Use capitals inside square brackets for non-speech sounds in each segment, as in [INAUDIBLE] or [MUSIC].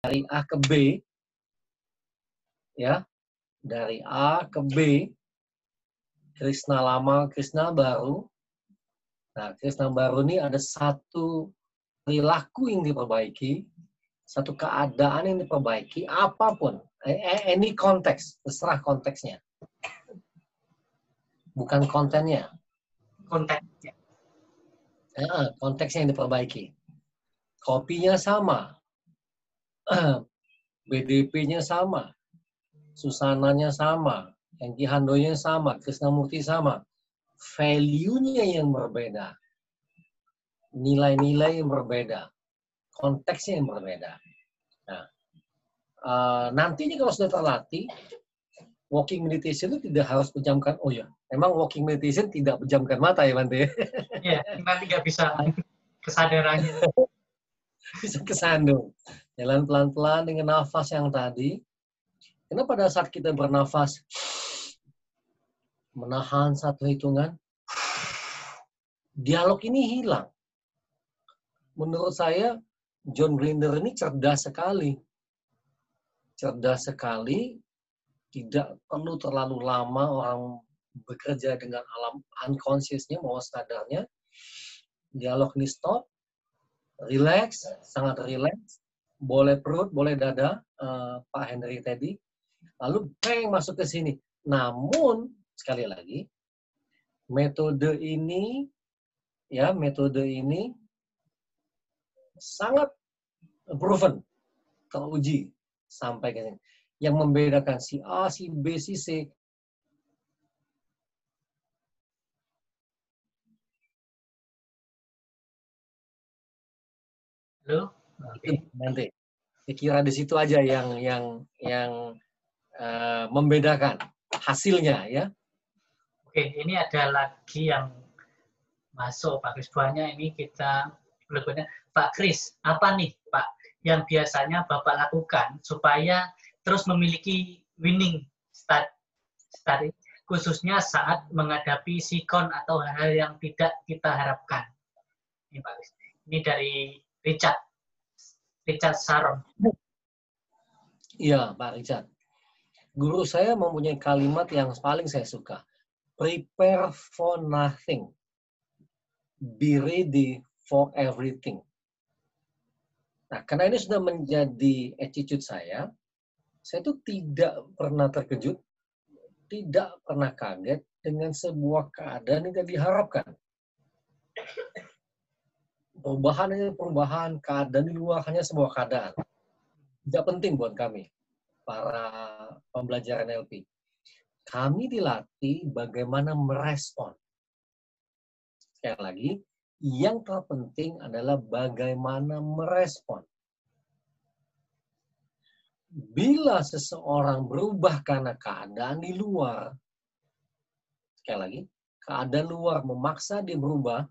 dari A ke B, ya, dari A ke B, Krishna lama, Krishna baru. Nah, Krishna baru ini ada satu perilaku yang diperbaiki, satu keadaan yang diperbaiki, apa pun, any konteks, terserah konteksnya. Bukan kontennya. Konteksnya. Ya, konteksnya yang diperbaiki. Kopinya sama. [CLEARS THROAT] BDP-nya sama. Susananya sama. Hengki Handonya sama. Krishnamurti sama. Value-nya yang berbeda. Nilai-nilai yang berbeda. Konteksnya yang berbeda. Nah, uh, nantinya kalau sudah terlatih, walking meditation itu tidak harus pejamkan, oh ya, memang walking meditation tidak pejamkan mata ya, Bante? Iya, nanti nggak bisa [LAUGHS] kesadarannya. bisa kesandung. Jalan pelan-pelan dengan nafas yang tadi. Karena pada saat kita bernafas, menahan satu hitungan, dialog ini hilang. Menurut saya, John Grinder ini cerdas sekali. Cerdas sekali, tidak perlu terlalu lama orang bekerja dengan alam unconsciousnya, mau sadarnya. Dialog ini stop, relax, sangat relax. Boleh perut, boleh dada, uh, Pak Henry tadi. Lalu bang masuk ke sini. Namun sekali lagi, metode ini, ya metode ini sangat proven, teruji sampai ke sini. Yang membedakan si A, si B, si C Halo? Okay. Nanti. Saya kira di situ aja yang yang yang uh, membedakan hasilnya ya. Oke, ini ada lagi yang masuk Pak Kris. Buahnya ini kita berikutnya Pak Kris, apa nih Pak yang biasanya Bapak lakukan supaya terus memiliki winning start, start khususnya saat menghadapi sikon atau hal-hal yang tidak kita harapkan. Ini Pak Kris. Ini dari Richard. Richard Saron. Iya, Pak Richard. Guru saya mempunyai kalimat yang paling saya suka. Prepare for nothing. Be ready for everything. Nah, karena ini sudah menjadi attitude saya, saya itu tidak pernah terkejut, tidak pernah kaget dengan sebuah keadaan yang tidak diharapkan perubahan ini perubahan keadaan di luar hanya sebuah keadaan. Tidak penting buat kami para pembelajaran NLP kami dilatih bagaimana merespon. Sekali lagi yang terpenting adalah bagaimana merespon. Bila seseorang berubah karena keadaan di luar sekali lagi keadaan luar memaksa dia berubah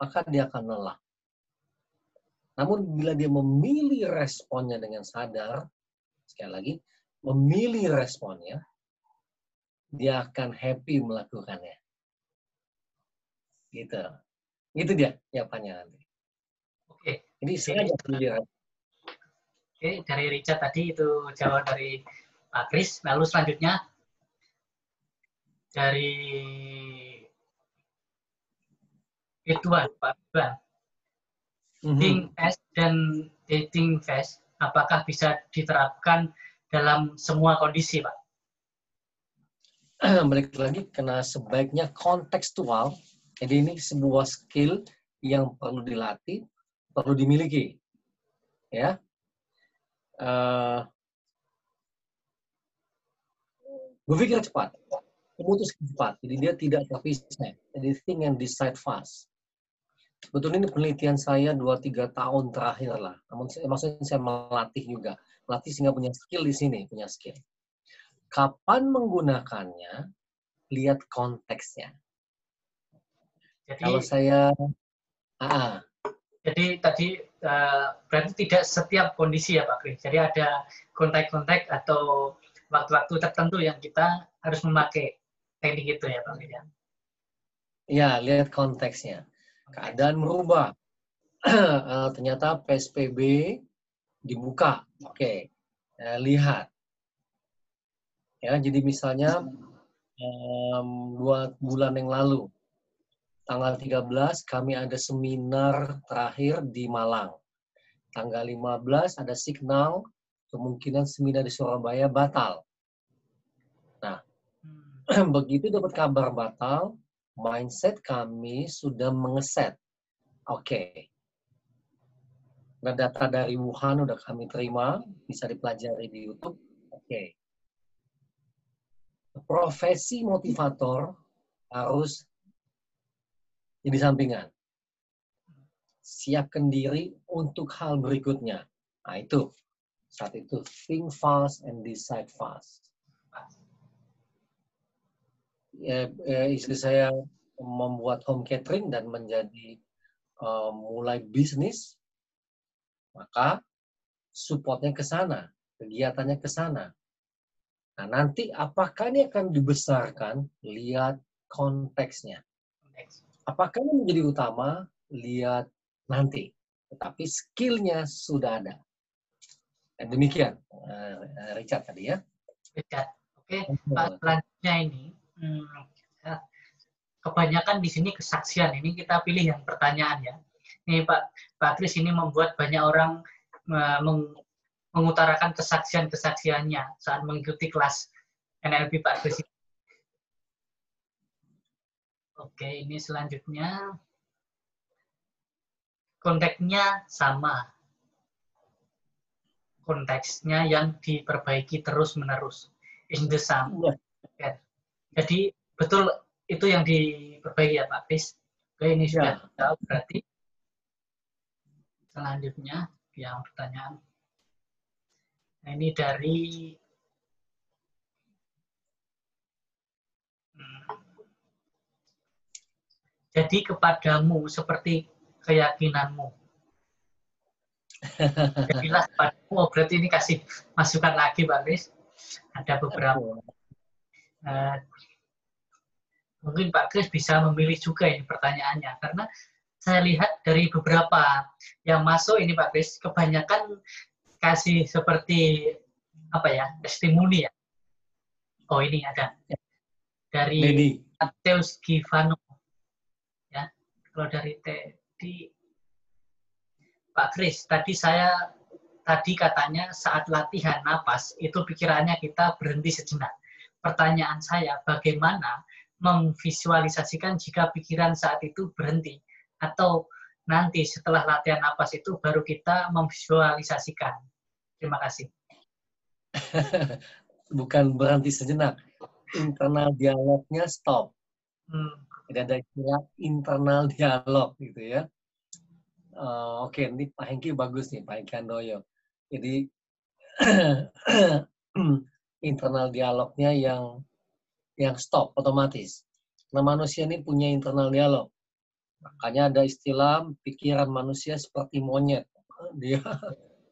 maka dia akan lelah namun bila dia memilih responnya dengan sadar, sekali lagi, memilih responnya, dia akan happy melakukannya. Gitu. Itu dia jawabannya nanti. Oke. Jadi sengaja pilih Oke, dari Richard tadi itu jawaban dari Pak Kris. Lalu selanjutnya dari Ridwan, Pak Ridwan mm-hmm. fast dan dating fast apakah bisa diterapkan dalam semua kondisi, Pak? [CLEARS THROAT] Balik lagi, karena sebaiknya kontekstual. Jadi ini sebuah skill yang perlu dilatih, perlu dimiliki. Ya, uh, berpikir cepat, memutus cepat. Jadi dia tidak terpisah. Jadi think and decide fast. Sebetulnya ini penelitian saya 2-3 tahun terakhir lah. Namun maksudnya saya melatih juga. Melatih sehingga punya skill di sini, punya skill. Kapan menggunakannya, lihat konteksnya. Jadi, Kalau saya... Ah, jadi tadi uh, berarti tidak setiap kondisi ya Pak Kris. Jadi ada kontak-kontak atau waktu-waktu tertentu yang kita harus memakai teknik itu ya Pak Kris. Ya, iya, lihat konteksnya keadaan merubah. [CLEARS THROAT] Eh, ternyata PSBB dibuka. Oke, okay. eh, lihat. Ya, jadi misalnya um, dua bulan yang lalu, tanggal 13 kami ada seminar terakhir di Malang. Tanggal 15 ada signal kemungkinan seminar di Surabaya batal. Nah, [CLEARS THROAT] begitu dapat kabar batal, mindset kami sudah mengeset. Oke, okay. nah data dari Wuhan udah kami terima, bisa dipelajari di YouTube. Oke, okay profesi motivator harus jadi sampingan. Siapkan diri untuk hal berikutnya. Nah itu, saat itu, think fast and decide fast. Ya, ya, istri saya membuat home catering dan menjadi uh, mulai bisnis, maka supportnya ke sana, kegiatannya ke sana. Nah, nanti apakah ini akan dibesarkan? Lihat konteksnya. Apakah ini menjadi utama? Lihat nanti. Tetapi skillnya sudah ada. Dan demikian, uh, Richard tadi ya. Richard. Oke, Pak, selanjutnya ini, hmm, ya, kebanyakan di sini kesaksian. Ini kita pilih yang pertanyaan ya. Ini Pak Pak Kris ini membuat banyak orang mengutarakan kesaksian-kesaksiannya saat mengikuti kelas NLP Pak Kris. Oke, ini selanjutnya konteksnya sama. Konteksnya yang diperbaiki terus-menerus. In the same. Ya. Jadi betul itu yang diperbaiki ya Pak Kris. Oke, ini sudah ya. tahu berarti. Selanjutnya yang pertanyaan Nah, ini dari hmm. jadi kepadamu seperti keyakinanmu. [LAUGHS] Jadilah kepadamu, oh, berarti ini kasih masukan lagi Pak Kris. Ada beberapa. Uh, mungkin Pak Kris bisa memilih juga ini pertanyaannya, karena saya lihat dari beberapa yang masuk ini Pak Kris, kebanyakan kasih seperti apa ya testimoni ya. Oh ini ada. Dari Mateus Givano. Ya kalau dari Teddy. Pak Kris tadi saya tadi katanya saat latihan napas itu pikirannya kita berhenti sejenak pertanyaan saya bagaimana memvisualisasikan jika pikiran saat itu berhenti atau nanti setelah latihan napas itu baru kita memvisualisasikan. Terima kasih. [LAUGHS] Bukan berhenti sejenak. Internal dialognya stop. Hmm. Tidak ada istilah internal dialog gitu ya. Uh, Oke, okay, ini Pak Hengki bagus nih, Pak Hengki Andoyo. Jadi [CLEARS THROAT] internal dialognya yang yang stop otomatis. Nah manusia ini punya internal dialog Makanya ada istilah pikiran manusia seperti monyet. [LAUGHS] Dia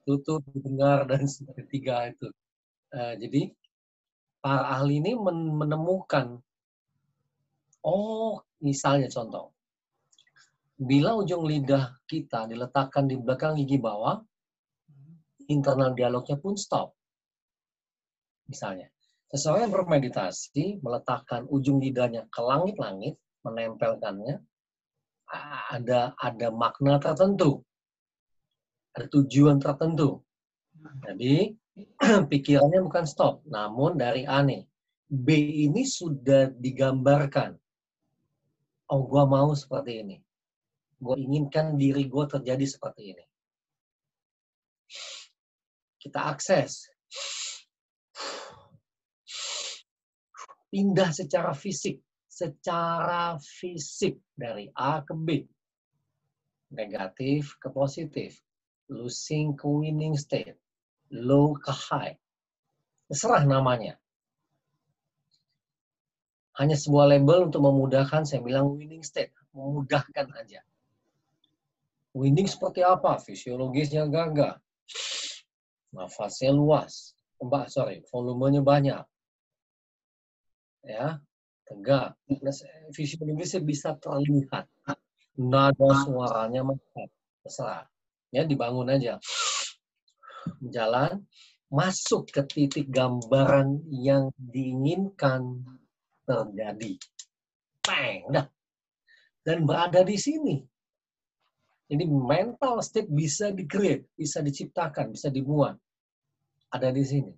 tutup, dengar, dan tiga itu. Uh, jadi para ahli ini menemukan, oh misalnya contoh, bila ujung lidah kita diletakkan di belakang gigi bawah, internal dialognya pun stop. Misalnya, seseorang yang bermeditasi meletakkan ujung lidahnya ke langit-langit, menempelkannya, ada ada makna tertentu, ada tujuan tertentu. Jadi [CLEARS THROAT] pikirannya bukan stop, namun dari aneh. B ini sudah digambarkan. Oh, gue mau seperti ini. Gue inginkan diri gue terjadi seperti ini. Kita akses. Pindah secara fisik secara fisik dari A ke B. Negatif ke positif. Losing ke winning state. Low ke high. Terserah namanya. Hanya sebuah label untuk memudahkan, saya bilang winning state. Memudahkan aja. Winning seperti apa? Fisiologisnya gagah. Nafasnya luas. Mbak, sorry, volumenya banyak. Ya, tegak. Fisiologisnya bisa terlihat. Nada suaranya mantap. Terserah. Ya, dibangun aja. jalan, masuk ke titik gambaran yang diinginkan terjadi. Peng, dah. Dan berada di sini. Ini mental state bisa di-create, bisa diciptakan, bisa dibuat. Ada di sini.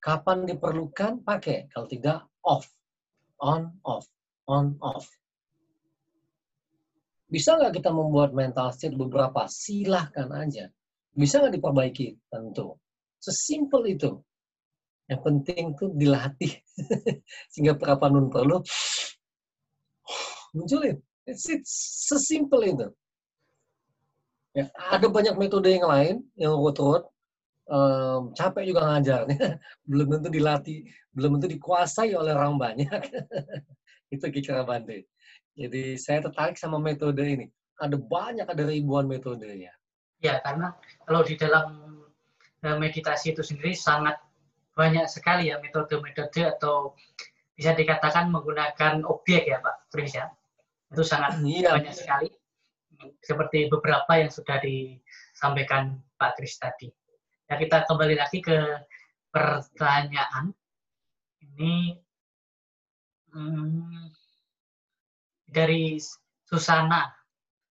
Kapan diperlukan, pakai. Kalau tidak, off. On, off. On, off. Bisa nggak kita membuat mental state beberapa? Silahkan aja. Bisa nggak diperbaiki? Tentu. Sesimpel itu. Yang penting tuh dilatih. [LAUGHS] Sehingga nun perlu munculin. It's, it's sesimpel itu. Ya, ada banyak metode yang lain yang urut-urut. Um, capek juga ngajarnya. [LAUGHS] belum tentu dilatih, belum tentu dikuasai oleh orang banyak. [LAUGHS] itu kira Bante. Jadi saya tertarik sama metode ini. Ada banyak, ada ribuan metode ya. Karena kalau di dalam eh, meditasi itu sendiri sangat banyak sekali ya metode-metode atau bisa dikatakan menggunakan objek ya Pak Fris ya itu sangat iya. banyak sekali seperti beberapa yang sudah disampaikan Pak Kris tadi. Ya kita kembali lagi ke pertanyaan ini hmm, dari Susana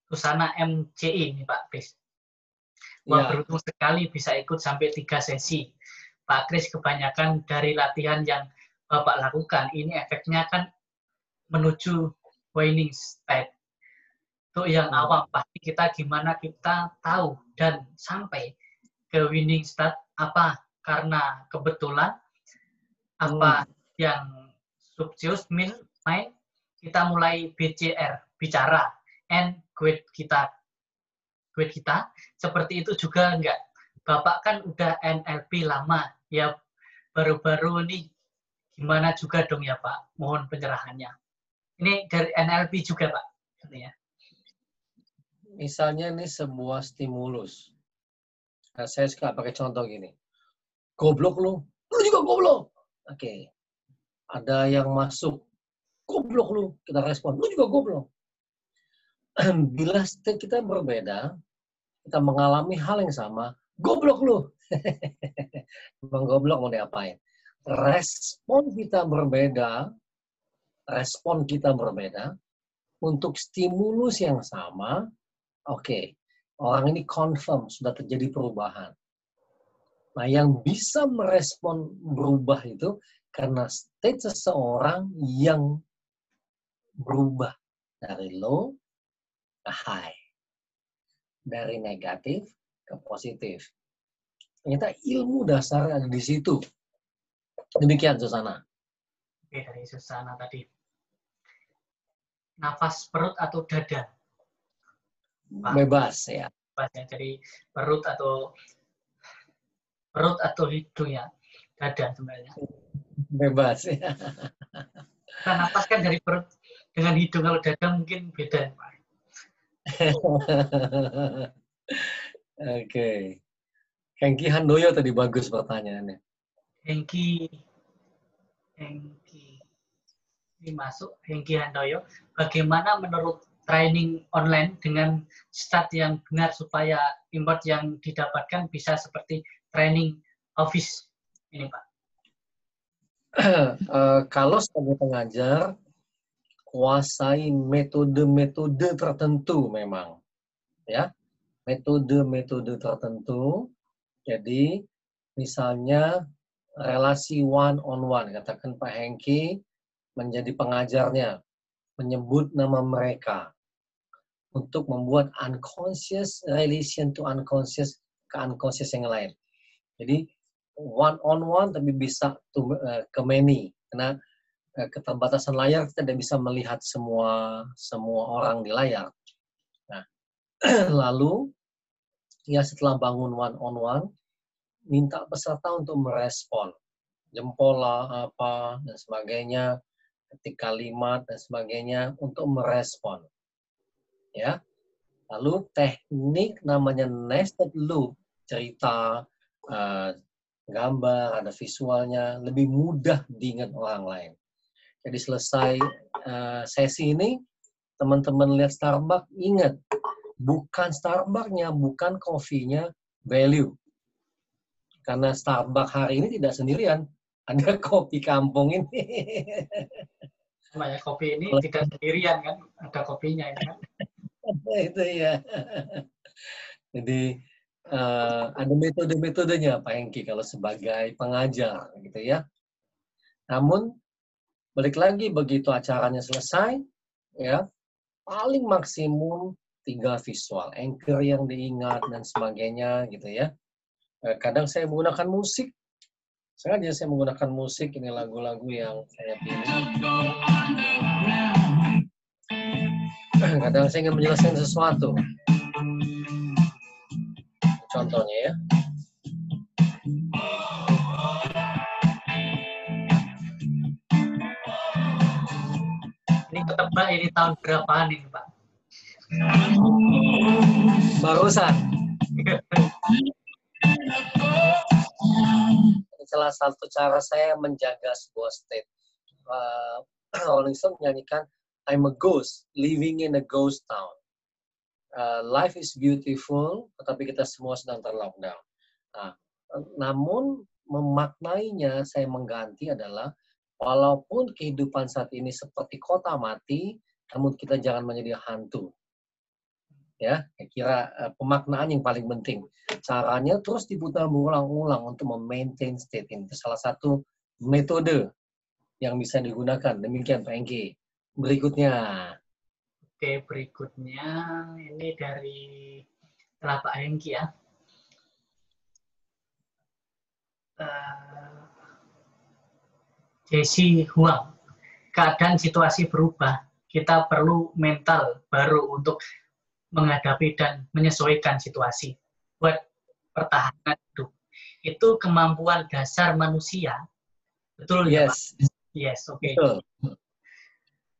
Susana MCI ini Pak Kris. Wah ya. beruntung sekali bisa ikut sampai tiga sesi. Pak Kris kebanyakan dari latihan yang Bapak lakukan ini efeknya kan menuju waning state. Itu yang hmm. awam pasti kita gimana kita tahu dan sampai ke winning state apa karena kebetulan apa hmm. yang subconscious min mind kita mulai BCR bicara and quit kita quit kita seperti itu juga enggak Bapak kan udah NLP lama ya baru-baru ini gimana juga dong ya Pak mohon penyerahannya ini dari NLP juga, Pak. Ya. Misalnya ini sebuah stimulus. Nah, saya suka pakai contoh gini. Goblok lu. Lu juga goblok. Oke. Okay. Ada yang masuk. Goblok lu. Kita respon. Lu juga goblok. [CLEARS THROAT] Bila kita berbeda, kita mengalami hal yang sama, goblok lu. [LAUGHS] Emang goblok mau diapain? Respon kita berbeda, respon kita berbeda, untuk stimulus yang sama, oke, okay, orang ini confirm sudah terjadi perubahan. Nah, yang bisa merespon berubah itu karena state seseorang yang berubah dari low ke high. Dari negatif ke positif. Ternyata ilmu dasar ada di situ. Demikian, Susana. Oke, dari Susana tadi nafas perut atau dada? Bebas ya. Bebas ya. Jadi perut atau perut atau hidung ya. Dada sebenarnya. Bebas ya. Kan nafas kan dari perut dengan hidung kalau dada mungkin beda Pak. Oke. Okay. Hengki Handoyo tadi bagus pertanyaannya. Hengki Hengki ini masuk Hengki Handoyo bagaimana menurut training online dengan start yang benar supaya import yang didapatkan bisa seperti training office ini Pak? Uh, [CLEARS THROAT] kalau sebagai pengajar, kuasai metode-metode tertentu memang, ya, metode-metode tertentu. Jadi, misalnya relasi one on one, katakan Pak Hengki menjadi pengajarnya, menyebut nama mereka untuk membuat unconscious relation to unconscious ke unconscious yang lain. Jadi one on one tapi bisa to, uh, ke many karena uh, keterbatasan layar kita tidak bisa melihat semua semua orang di layar. Nah, [CLEARS THROAT] lalu ya setelah bangun one on one minta peserta untuk merespon jempol lah apa dan sebagainya ketik kalimat dan sebagainya untuk merespon. Ya. Lalu teknik namanya nested loop, cerita, uh, gambar, ada visualnya, lebih mudah diingat orang lain. Jadi selesai uh, sesi ini, teman-teman lihat Starbucks, ingat, bukan Starbucksnya, bukan kopinya, value. Karena Starbucks hari ini tidak sendirian, ada [LAUGHS] kopi kampung ini. Namanya kopi ini tidak sendirian kan, ada kopinya ya kan. [LAUGHS] itu ya. Jadi uh, ada metode-metodenya Pak Hengki kalau sebagai pengajar gitu ya. Namun balik lagi begitu acaranya selesai ya paling maksimum tiga visual anchor yang diingat dan sebagainya gitu ya. Eh, kadang saya menggunakan musik sengaja saya menggunakan musik ini lagu-lagu yang saya pilih. Kadang saya ingin menjelaskan sesuatu. Contohnya ya. Ini ketebak ini tahun berapaan ini Pak? Barusan. [LAUGHS] salah satu cara saya menjaga sebuah state. Uh, Rolling Stone menyanyikan I'm a ghost living in a ghost town. Uh, life is beautiful, tetapi kita semua sedang terlockdown. Nah, namun memaknainya saya mengganti adalah walaupun kehidupan saat ini seperti kota mati, namun kita jangan menjadi hantu. Ya saya kira uh, pemaknaan yang paling penting. Caranya terus diputar berulang-ulang untuk memaintain state ini. Itu salah satu metode yang bisa digunakan. Demikian Pak Engki berikutnya oke berikutnya ini dari setelah Pak Engki ya uh, Jesse Huang keadaan situasi berubah kita perlu mental baru untuk menghadapi dan menyesuaikan situasi buat pertahanan hidup. Itu kemampuan dasar manusia. Betul ya, yes. ya, Pak? Yes, oke. Okay.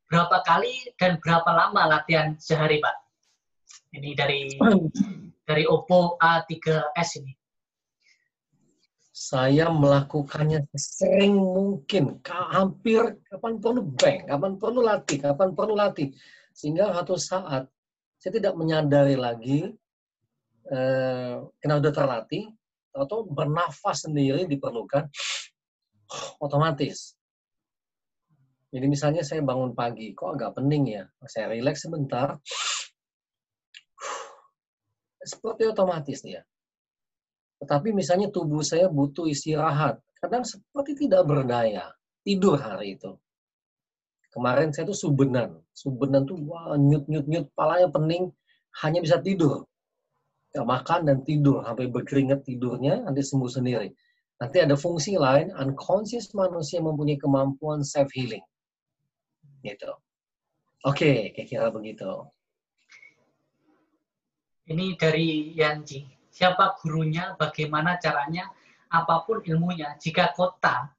Berapa kali dan berapa lama latihan sehari, Pak? Ini dari dari Oppo A3s ini. Saya melakukannya sering mungkin, hampir kapan perlu bank, kapan perlu latih, kapan perlu latih. Sehingga satu saat saya tidak menyadari lagi eh, karena sudah terlatih atau bernafas sendiri diperlukan otomatis. Jadi misalnya saya bangun pagi, kok agak pening ya? Saya rileks sebentar, seperti otomatis dia. Tetapi misalnya tubuh saya butuh istirahat, kadang seperti tidak berdaya, tidur hari itu. Kemarin saya tuh subenan. Subenan tuh wah, nyut nyut nyut, palanya pening, hanya bisa tidur. Ya, makan dan tidur sampai berkeringat tidurnya nanti sembuh sendiri. Nanti ada fungsi lain, unconscious manusia mempunyai kemampuan self healing. Gitu. Oke, okay, kira-kira begitu. Ini dari Yanji. Siapa gurunya, bagaimana caranya, apa pun ilmunya, jika kota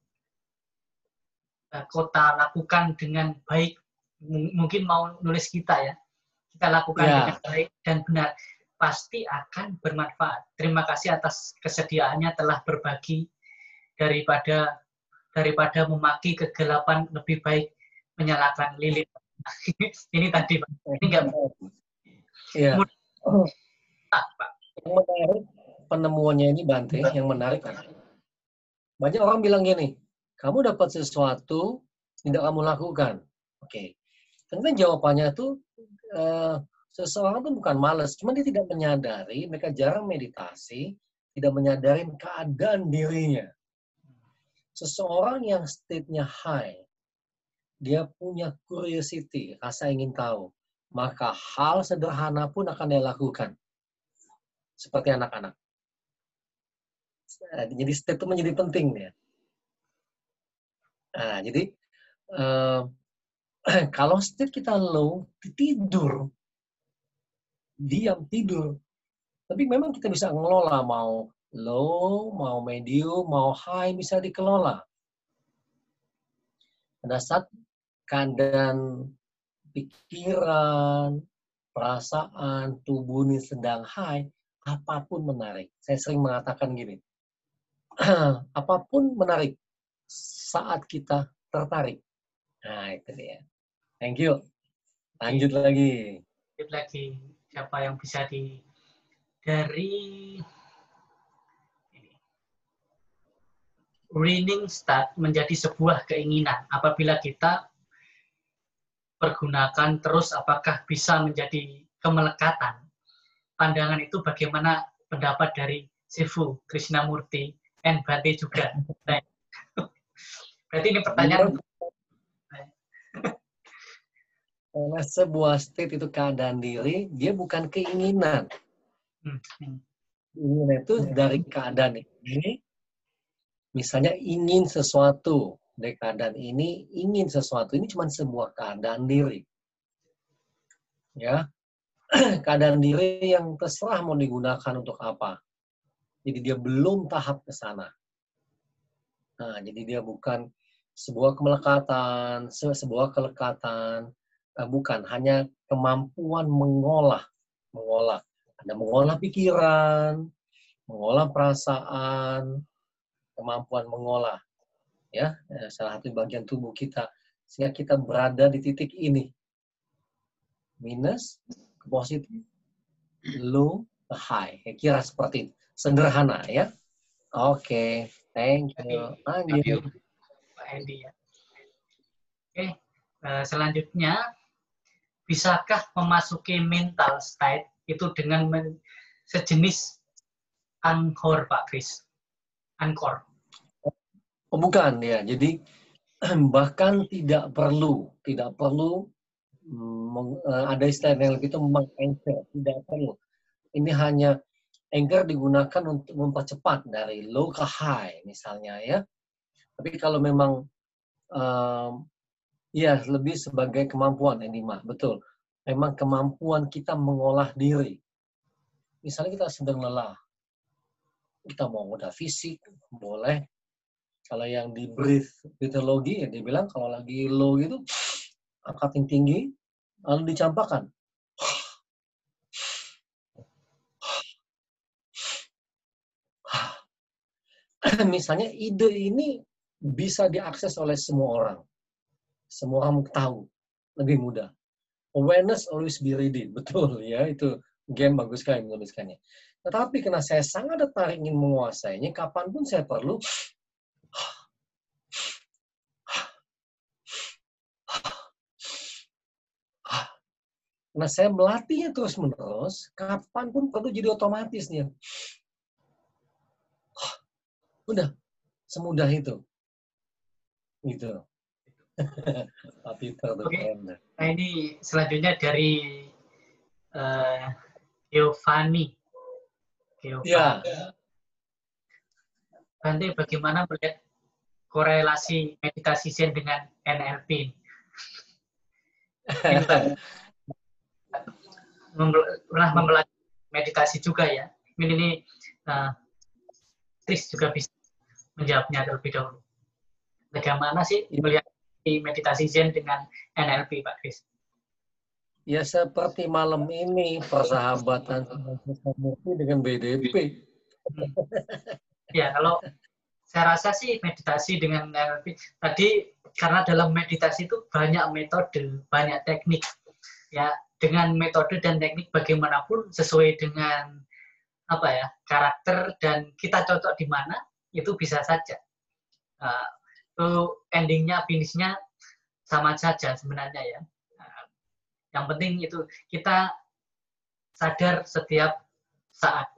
Eh, kota lakukan dengan baik mungkin mau nulis kita ya kita lakukan yeah. dengan baik dan benar pasti akan bermanfaat terima kasih atas kesediaannya telah berbagi daripada daripada memaki kegelapan lebih baik menyalakan lilin [LAUGHS] ini tadi pak ini enggak yeah. ah, pak yang menarik penemuannya ini Bante yang menarik banyak orang bilang gini kamu dapat sesuatu tidak kamu lakukan. Oke. Okay. Kan jawabannya tuh uh, seseorang tuh bukan males, cuma dia tidak menyadari, mereka jarang meditasi, tidak menyadari keadaan dirinya. Seseorang yang state-nya high, dia punya curiosity, rasa ingin tahu, maka hal sederhana pun akan dia lakukan. Seperti anak-anak. Jadi state itu menjadi penting ya. Nah, jadi uh, [CLEARS THROAT] kalau state kita low, tidur, diam tidur. Tapi memang kita bisa ngelola mau low, mau medium, mau high bisa dikelola. Pada saat keadaan pikiran, perasaan, tubuh ini sedang high, apa pun menarik. Saya sering mengatakan gini, [CLEARS THROAT] apa pun menarik saat kita tertarik. Nah, itu dia. Thank you. Lanjut lagi. Lanjut lagi. Siapa yang bisa di dari Reading start menjadi sebuah keinginan apabila kita pergunakan terus apakah bisa menjadi kemelekatan. Pandangan itu bagaimana pendapat dari Sifu Krishnamurti and Bante juga. [LAUGHS] Berarti ini pertanyaan Karena sebuah state itu keadaan diri, dia bukan keinginan. Hmm, hmm. Keinginan itu dari keadaan ini, misalnya ingin sesuatu, dari keadaan ini ingin sesuatu, ini cuma sebuah keadaan diri. Ya, [CLEARS THROAT] keadaan diri yang terserah mau digunakan untuk apa. Jadi dia belum tahap ke sana. Nah, jadi dia bukan sebuah kemelekatan, sebuah kelekatan, uh, bukan hanya kemampuan mengolah, mengolah. Ada mengolah pikiran, mengolah perasaan, kemampuan mengolah. Ya, eh, salah satu bagian tubuh kita sehingga kita berada di titik ini. Minus ke positif, low ke high. Ya, kira seperti itu. Sederhana ya. Oke, okay. thank you. Lanjut. Pak Andy ya. Oke, okay. uh, selanjutnya bisakah memasuki mental state itu dengan sejenis angkor Pak Kris? Angkor. Oh, bukan ya. Jadi [CLEARS THROAT] bahkan tidak perlu, tidak perlu meng, eh, ada istilah yang lebih itu tidak perlu. Ini hanya anchor digunakan untuk mempercepat dari low ke high misalnya ya. Tapi kalau memang um, Iya, lebih sebagai kemampuan Enima, betul. Memang kemampuan kita mengolah diri. Misalnya kita sedang lelah, kita mau udah fisik, boleh. Kalau yang di breath physiologi, ya dibilang kalau lagi low gitu, angkat yang tinggi, lalu dicampakkan. [CLEARS THROAT] Misalnya ide ini bisa diakses oleh semua orang semua orang tahu lebih mudah. Awareness always be ready, [LAUGHS] betul ya itu game bagus sekali menuliskannya. Tetapi karena saya sangat tertarik ingin menguasainya, kapan pun saya perlu Nah, saya melatihnya terus-menerus, kapan pun perlu jadi otomatis nih. Udah, semudah itu. Gitu. [LAUGHS] Tapi. Nah ini selanjutnya dari uh, Giovanni. Giovanni. Ya. Nanti bagaimana melihat korelasi meditasi Zen dengan NLP? [LAUGHS] pernah mempelajari meditasi juga ya. Ini, ini uh, Chris juga bisa menjawabnya terlebih dahulu. Bagaimana sih iya. melihat meditasi Zen dengan NLP, Pak Kris? Ya seperti malam ini persahabatan dengan BDP. Hmm. Ya kalau saya rasa sih meditasi dengan NLP tadi karena dalam meditasi itu banyak metode, banyak teknik. Ya dengan metode dan teknik bagaimanapun sesuai dengan apa ya karakter dan kita cocok di mana itu bisa saja. Uh, endingnya finishnya sama saja sebenarnya ya. Nah, yang penting itu kita sadar setiap saat.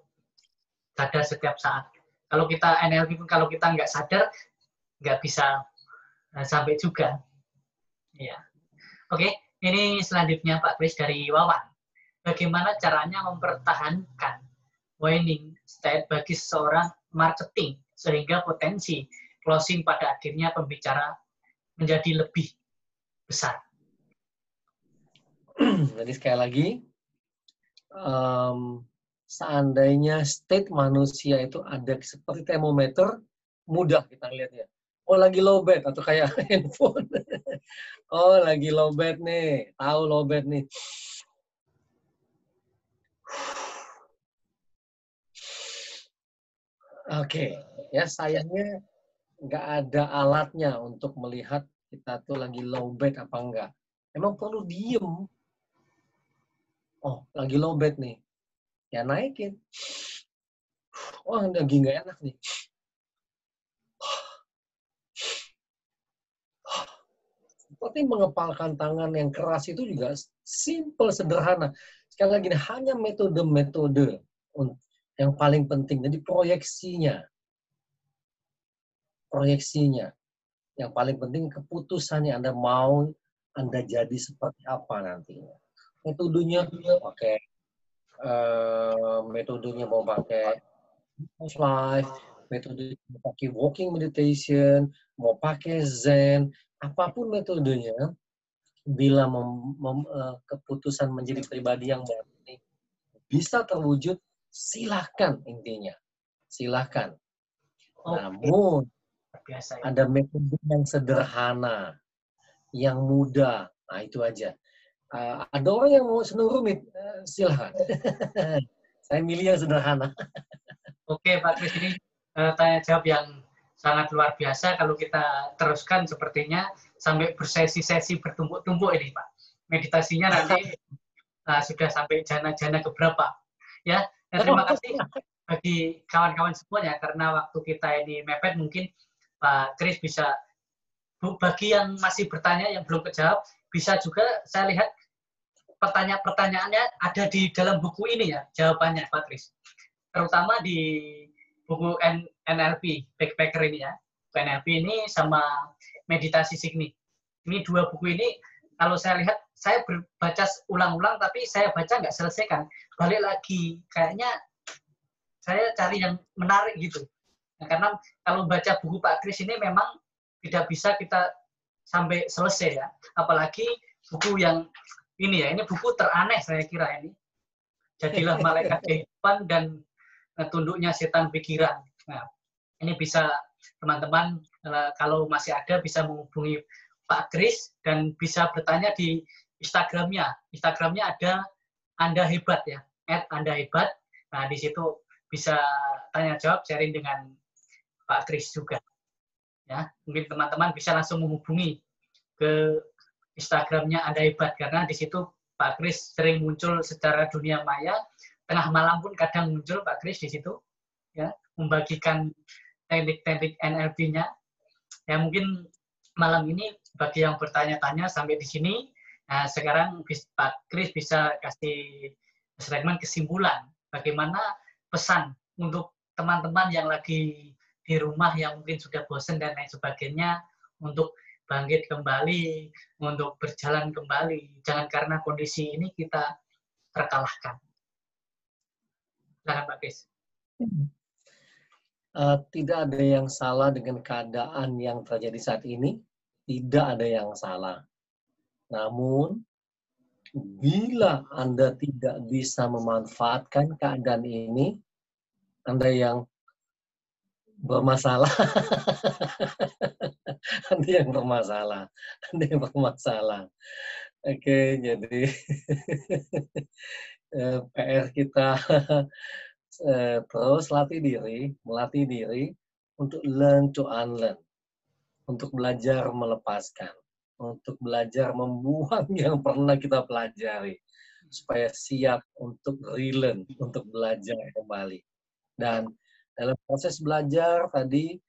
Sadar setiap saat. Kalau kita NLP pun kalau kita nggak sadar nggak bisa uh, sampai juga. Ya oke ini selanjutnya Pak Kris dari Wawan bagaimana caranya mempertahankan winning state bagi seorang marketing sehingga potensi closing pada akhirnya pembicara menjadi lebih besar. Jadi sekali lagi, um, seandainya state manusia itu ada seperti termometer, mudah kita lihatnya. Oh lagi low bed atau kayak [LAUGHS] handphone. Oh lagi low bed nih, tahu low bed nih. Oke, okay. ya sayangnya nggak ada alatnya untuk melihat kita tuh lagi low bed apa enggak. Emang perlu diem. Oh, lagi low bed nih. Ya naikin. Oh, lagi nggak enak nih. Seperti mengepalkan tangan yang keras itu juga simple, sederhana. Sekali lagi, hanya metode-metode yang paling penting. Jadi proyeksinya. Proyeksinya. Yang paling penting keputusannya Anda mau Anda jadi seperti apa nantinya. Metodenya pakai uh, metodenya mau pakai life, metode mau pakai walking meditation, mau pakai zen, apa pun metodenya, bila mem, mem, uh, keputusan menjadi pribadi yang baru ini bisa terwujud, silahkan intinya, silahkan. Okay. Namun Biasa, ya. ada metode yang sederhana, yang mudah, nah itu aja. Uh, ada orang yang mau senang rumit, uh, silahkan. [LAUGHS] Saya milih yang sederhana. Oke Pak Kris, ini uh, tanya jawab yang sangat luar biasa kalau kita teruskan sepertinya sampai bersesi-sesi bertumpuk-tumpuk ini Pak. Meditasinya nanti uh, sudah sampai jana-jana keberapa. Ya, dan terima kasih bagi kawan-kawan semuanya karena waktu kita ini mepet mungkin Pak Kris bisa bagi yang masih bertanya yang belum kejawab bisa juga saya lihat pertanyaan-pertanyaannya ada di dalam buku ini ya jawabannya Pak Kris. Terutama di buku NLP backpacker ini ya. NLP ini sama meditasi signi. Ini dua buku ini kalau saya lihat saya baca ulang-ulang tapi saya baca nggak selesaikan. Balik lagi kayaknya saya cari yang menarik gitu. Nah, karena kalau baca buku Pak Kris ini memang tidak bisa kita sampai selesai ya. Apalagi buku yang ini ya, ini buku teraneh saya kira ini. Jadilah malaikat [LAUGHS] kehidupan dan tunduknya setan pikiran. Nah, ini bisa teman-teman eh, kalau masih ada bisa menghubungi Pak Kris dan bisa bertanya di Instagramnya. Instagramnya ada Anda Hebat ya, at Anda Hebat. Nah, di situ bisa tanya jawab sharing dengan Pak Kris juga. Ya, mungkin teman-teman bisa langsung menghubungi ke Instagramnya Anda Hebat karena di situ Pak Kris sering muncul secara dunia maya. Tengah malam pun kadang muncul Pak Kris di situ, ya, membagikan teknik-teknik NLP-nya. Ya mungkin malam ini bagi yang bertanya-tanya sampai di sini, nah sekarang Pak Kris bisa kasih segmen kesimpulan bagaimana pesan untuk teman-teman yang lagi di rumah yang mungkin sudah bosan dan lain sebagainya untuk bangkit kembali, untuk berjalan kembali. Jangan karena kondisi ini kita terkalahkan. Silahkan Pak. Uh, tidak ada yang salah dengan keadaan yang terjadi saat ini. Tidak ada yang salah. Namun, bila Anda tidak bisa memanfaatkan keadaan ini, Anda yang bermasalah. [LAUGHS] anda yang bermasalah. Anda yang bermasalah. Oke, jadi [LAUGHS] eh, PR kita [LAUGHS] Eh, terus latih diri, melatih diri untuk learn to unlearn, untuk belajar melepaskan, untuk belajar membuang [LAUGHS] yang pernah kita pelajari, supaya siap untuk relearn, untuk belajar kembali. Dan dalam proses belajar tadi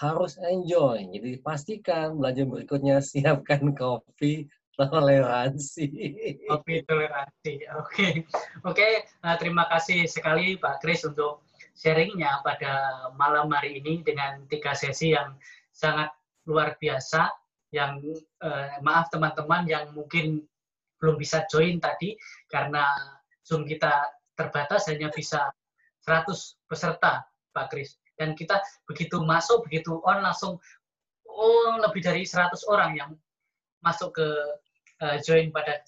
harus enjoy. Jadi pastikan belajar berikutnya [LAUGHS] siapkan kopi, toleransi. Kopi toleransi. Oke. Okay. Oke, okay. uh, terima kasih sekali Pak Kris untuk sharingnya pada malam hari ini dengan tiga sesi yang sangat luar biasa. Yang uh, maaf teman-teman yang mungkin belum bisa join tadi karena Zoom kita terbatas hanya bisa 100 peserta Pak Kris. Dan kita begitu masuk, begitu on langsung oh lebih dari 100 orang yang masuk ke uh, join pada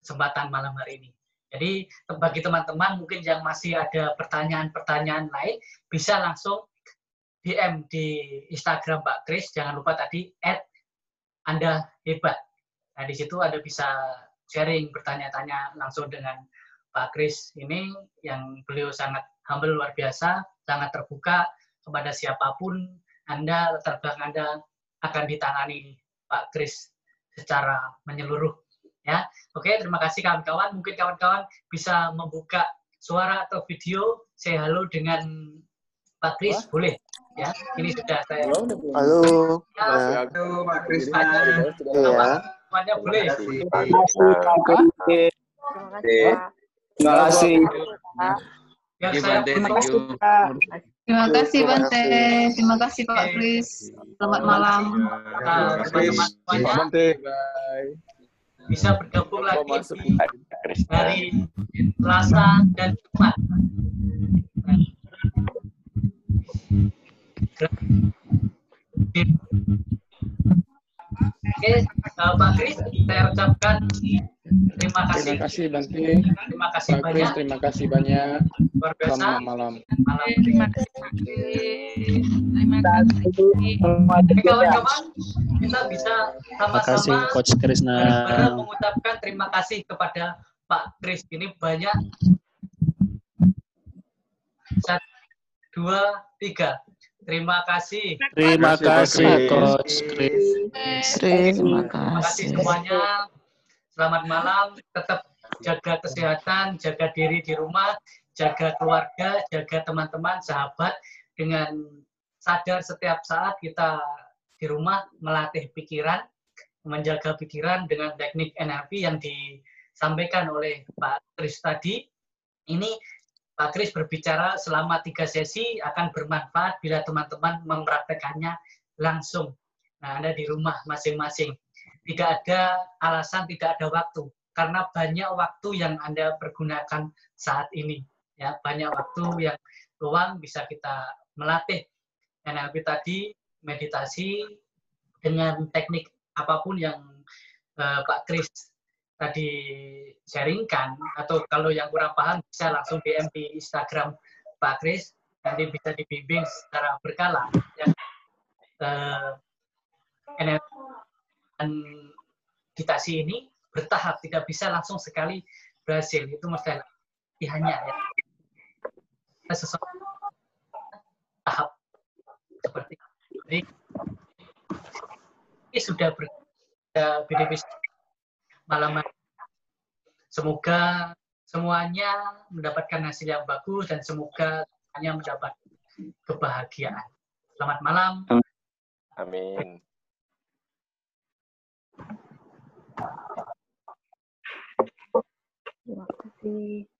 kesempatan malam hari ini. Jadi bagi teman-teman mungkin yang masih ada pertanyaan-pertanyaan lain bisa langsung DM di Instagram Pak Kris. Jangan lupa tadi add Anda hebat. Nah di situ ada bisa sharing bertanya-tanya langsung dengan Pak Kris ini yang beliau sangat humble luar biasa, sangat terbuka kepada siapa pun Anda terbang Anda akan ditangani Pak Kris secara menyeluruh ya. Oke terima kasih kawan-kawan. Mungkin kawan-kawan bisa membuka suara atau video saya halo dengan Pak Kris boleh ya. Ini sudah saya halo ya, halo Pak Kris. Ya. semuanya boleh. Terima kasih. Terima kasih. Terima kasih. Biar saya Terima kasih. Terima kasih Terima Bante. kasih. Terima kasih Pak. Kris. Selamat malam. Teman-teman semuanya Bante. Bye. bisa bergabung lagi di hari Selasa dan Jumat. Oke, eh, Pak Kris, saya ucapkan terima kasih. Terima kasih Bante. Terima kasih Pak Kris, banyak. terima kasih banyak. Selamat malam. Malam. Terima kasih Pak Kris. Terima kasih. Juga. kawan-kawan, kita bisa Terima kasih sama-sama Coach Krisna. mengucapkan terima kasih kepada Pak Kris. Ini banyak. Satu, dua, tiga. Terima kasih. Terima Terima kasih, Coach Kris. Terima Terima kasih semuanya. Selamat malam. Tetap jaga kesehatan, jaga diri di rumah, jaga keluarga, jaga teman-teman, sahabat. Dengan sadar setiap saat kita di rumah melatih pikiran, menjaga pikiran dengan teknik NLP yang disampaikan oleh Pak Kris tadi. Ini Pak Kris berbicara selama tiga sesi akan bermanfaat bila teman-teman mempraktekannya langsung. Nah, Anda di rumah masing-masing. Tidak ada alasan, tidak ada waktu. Karena banyak waktu yang Anda pergunakan saat ini. Ya, banyak waktu yang luang bisa kita melatih NLP tadi, meditasi dengan teknik apa pun yang eh, Pak Kris tadi sharingkan atau kalau yang kurang paham bisa langsung DM di Instagram Pak Kris nanti bisa dibimbing secara berkala. Ya. Eh, NLP dan meditasi ini bertahap tidak bisa langsung sekali berhasil. Itu mesti latihannya ya. Sesuatu tahap seperti jadi ini sudah ber BDP malam hari. Semoga semuanya mendapatkan hasil yang bagus dan semoga hanya mendapat kebahagiaan. Selamat malam. Amin. Terima kasih.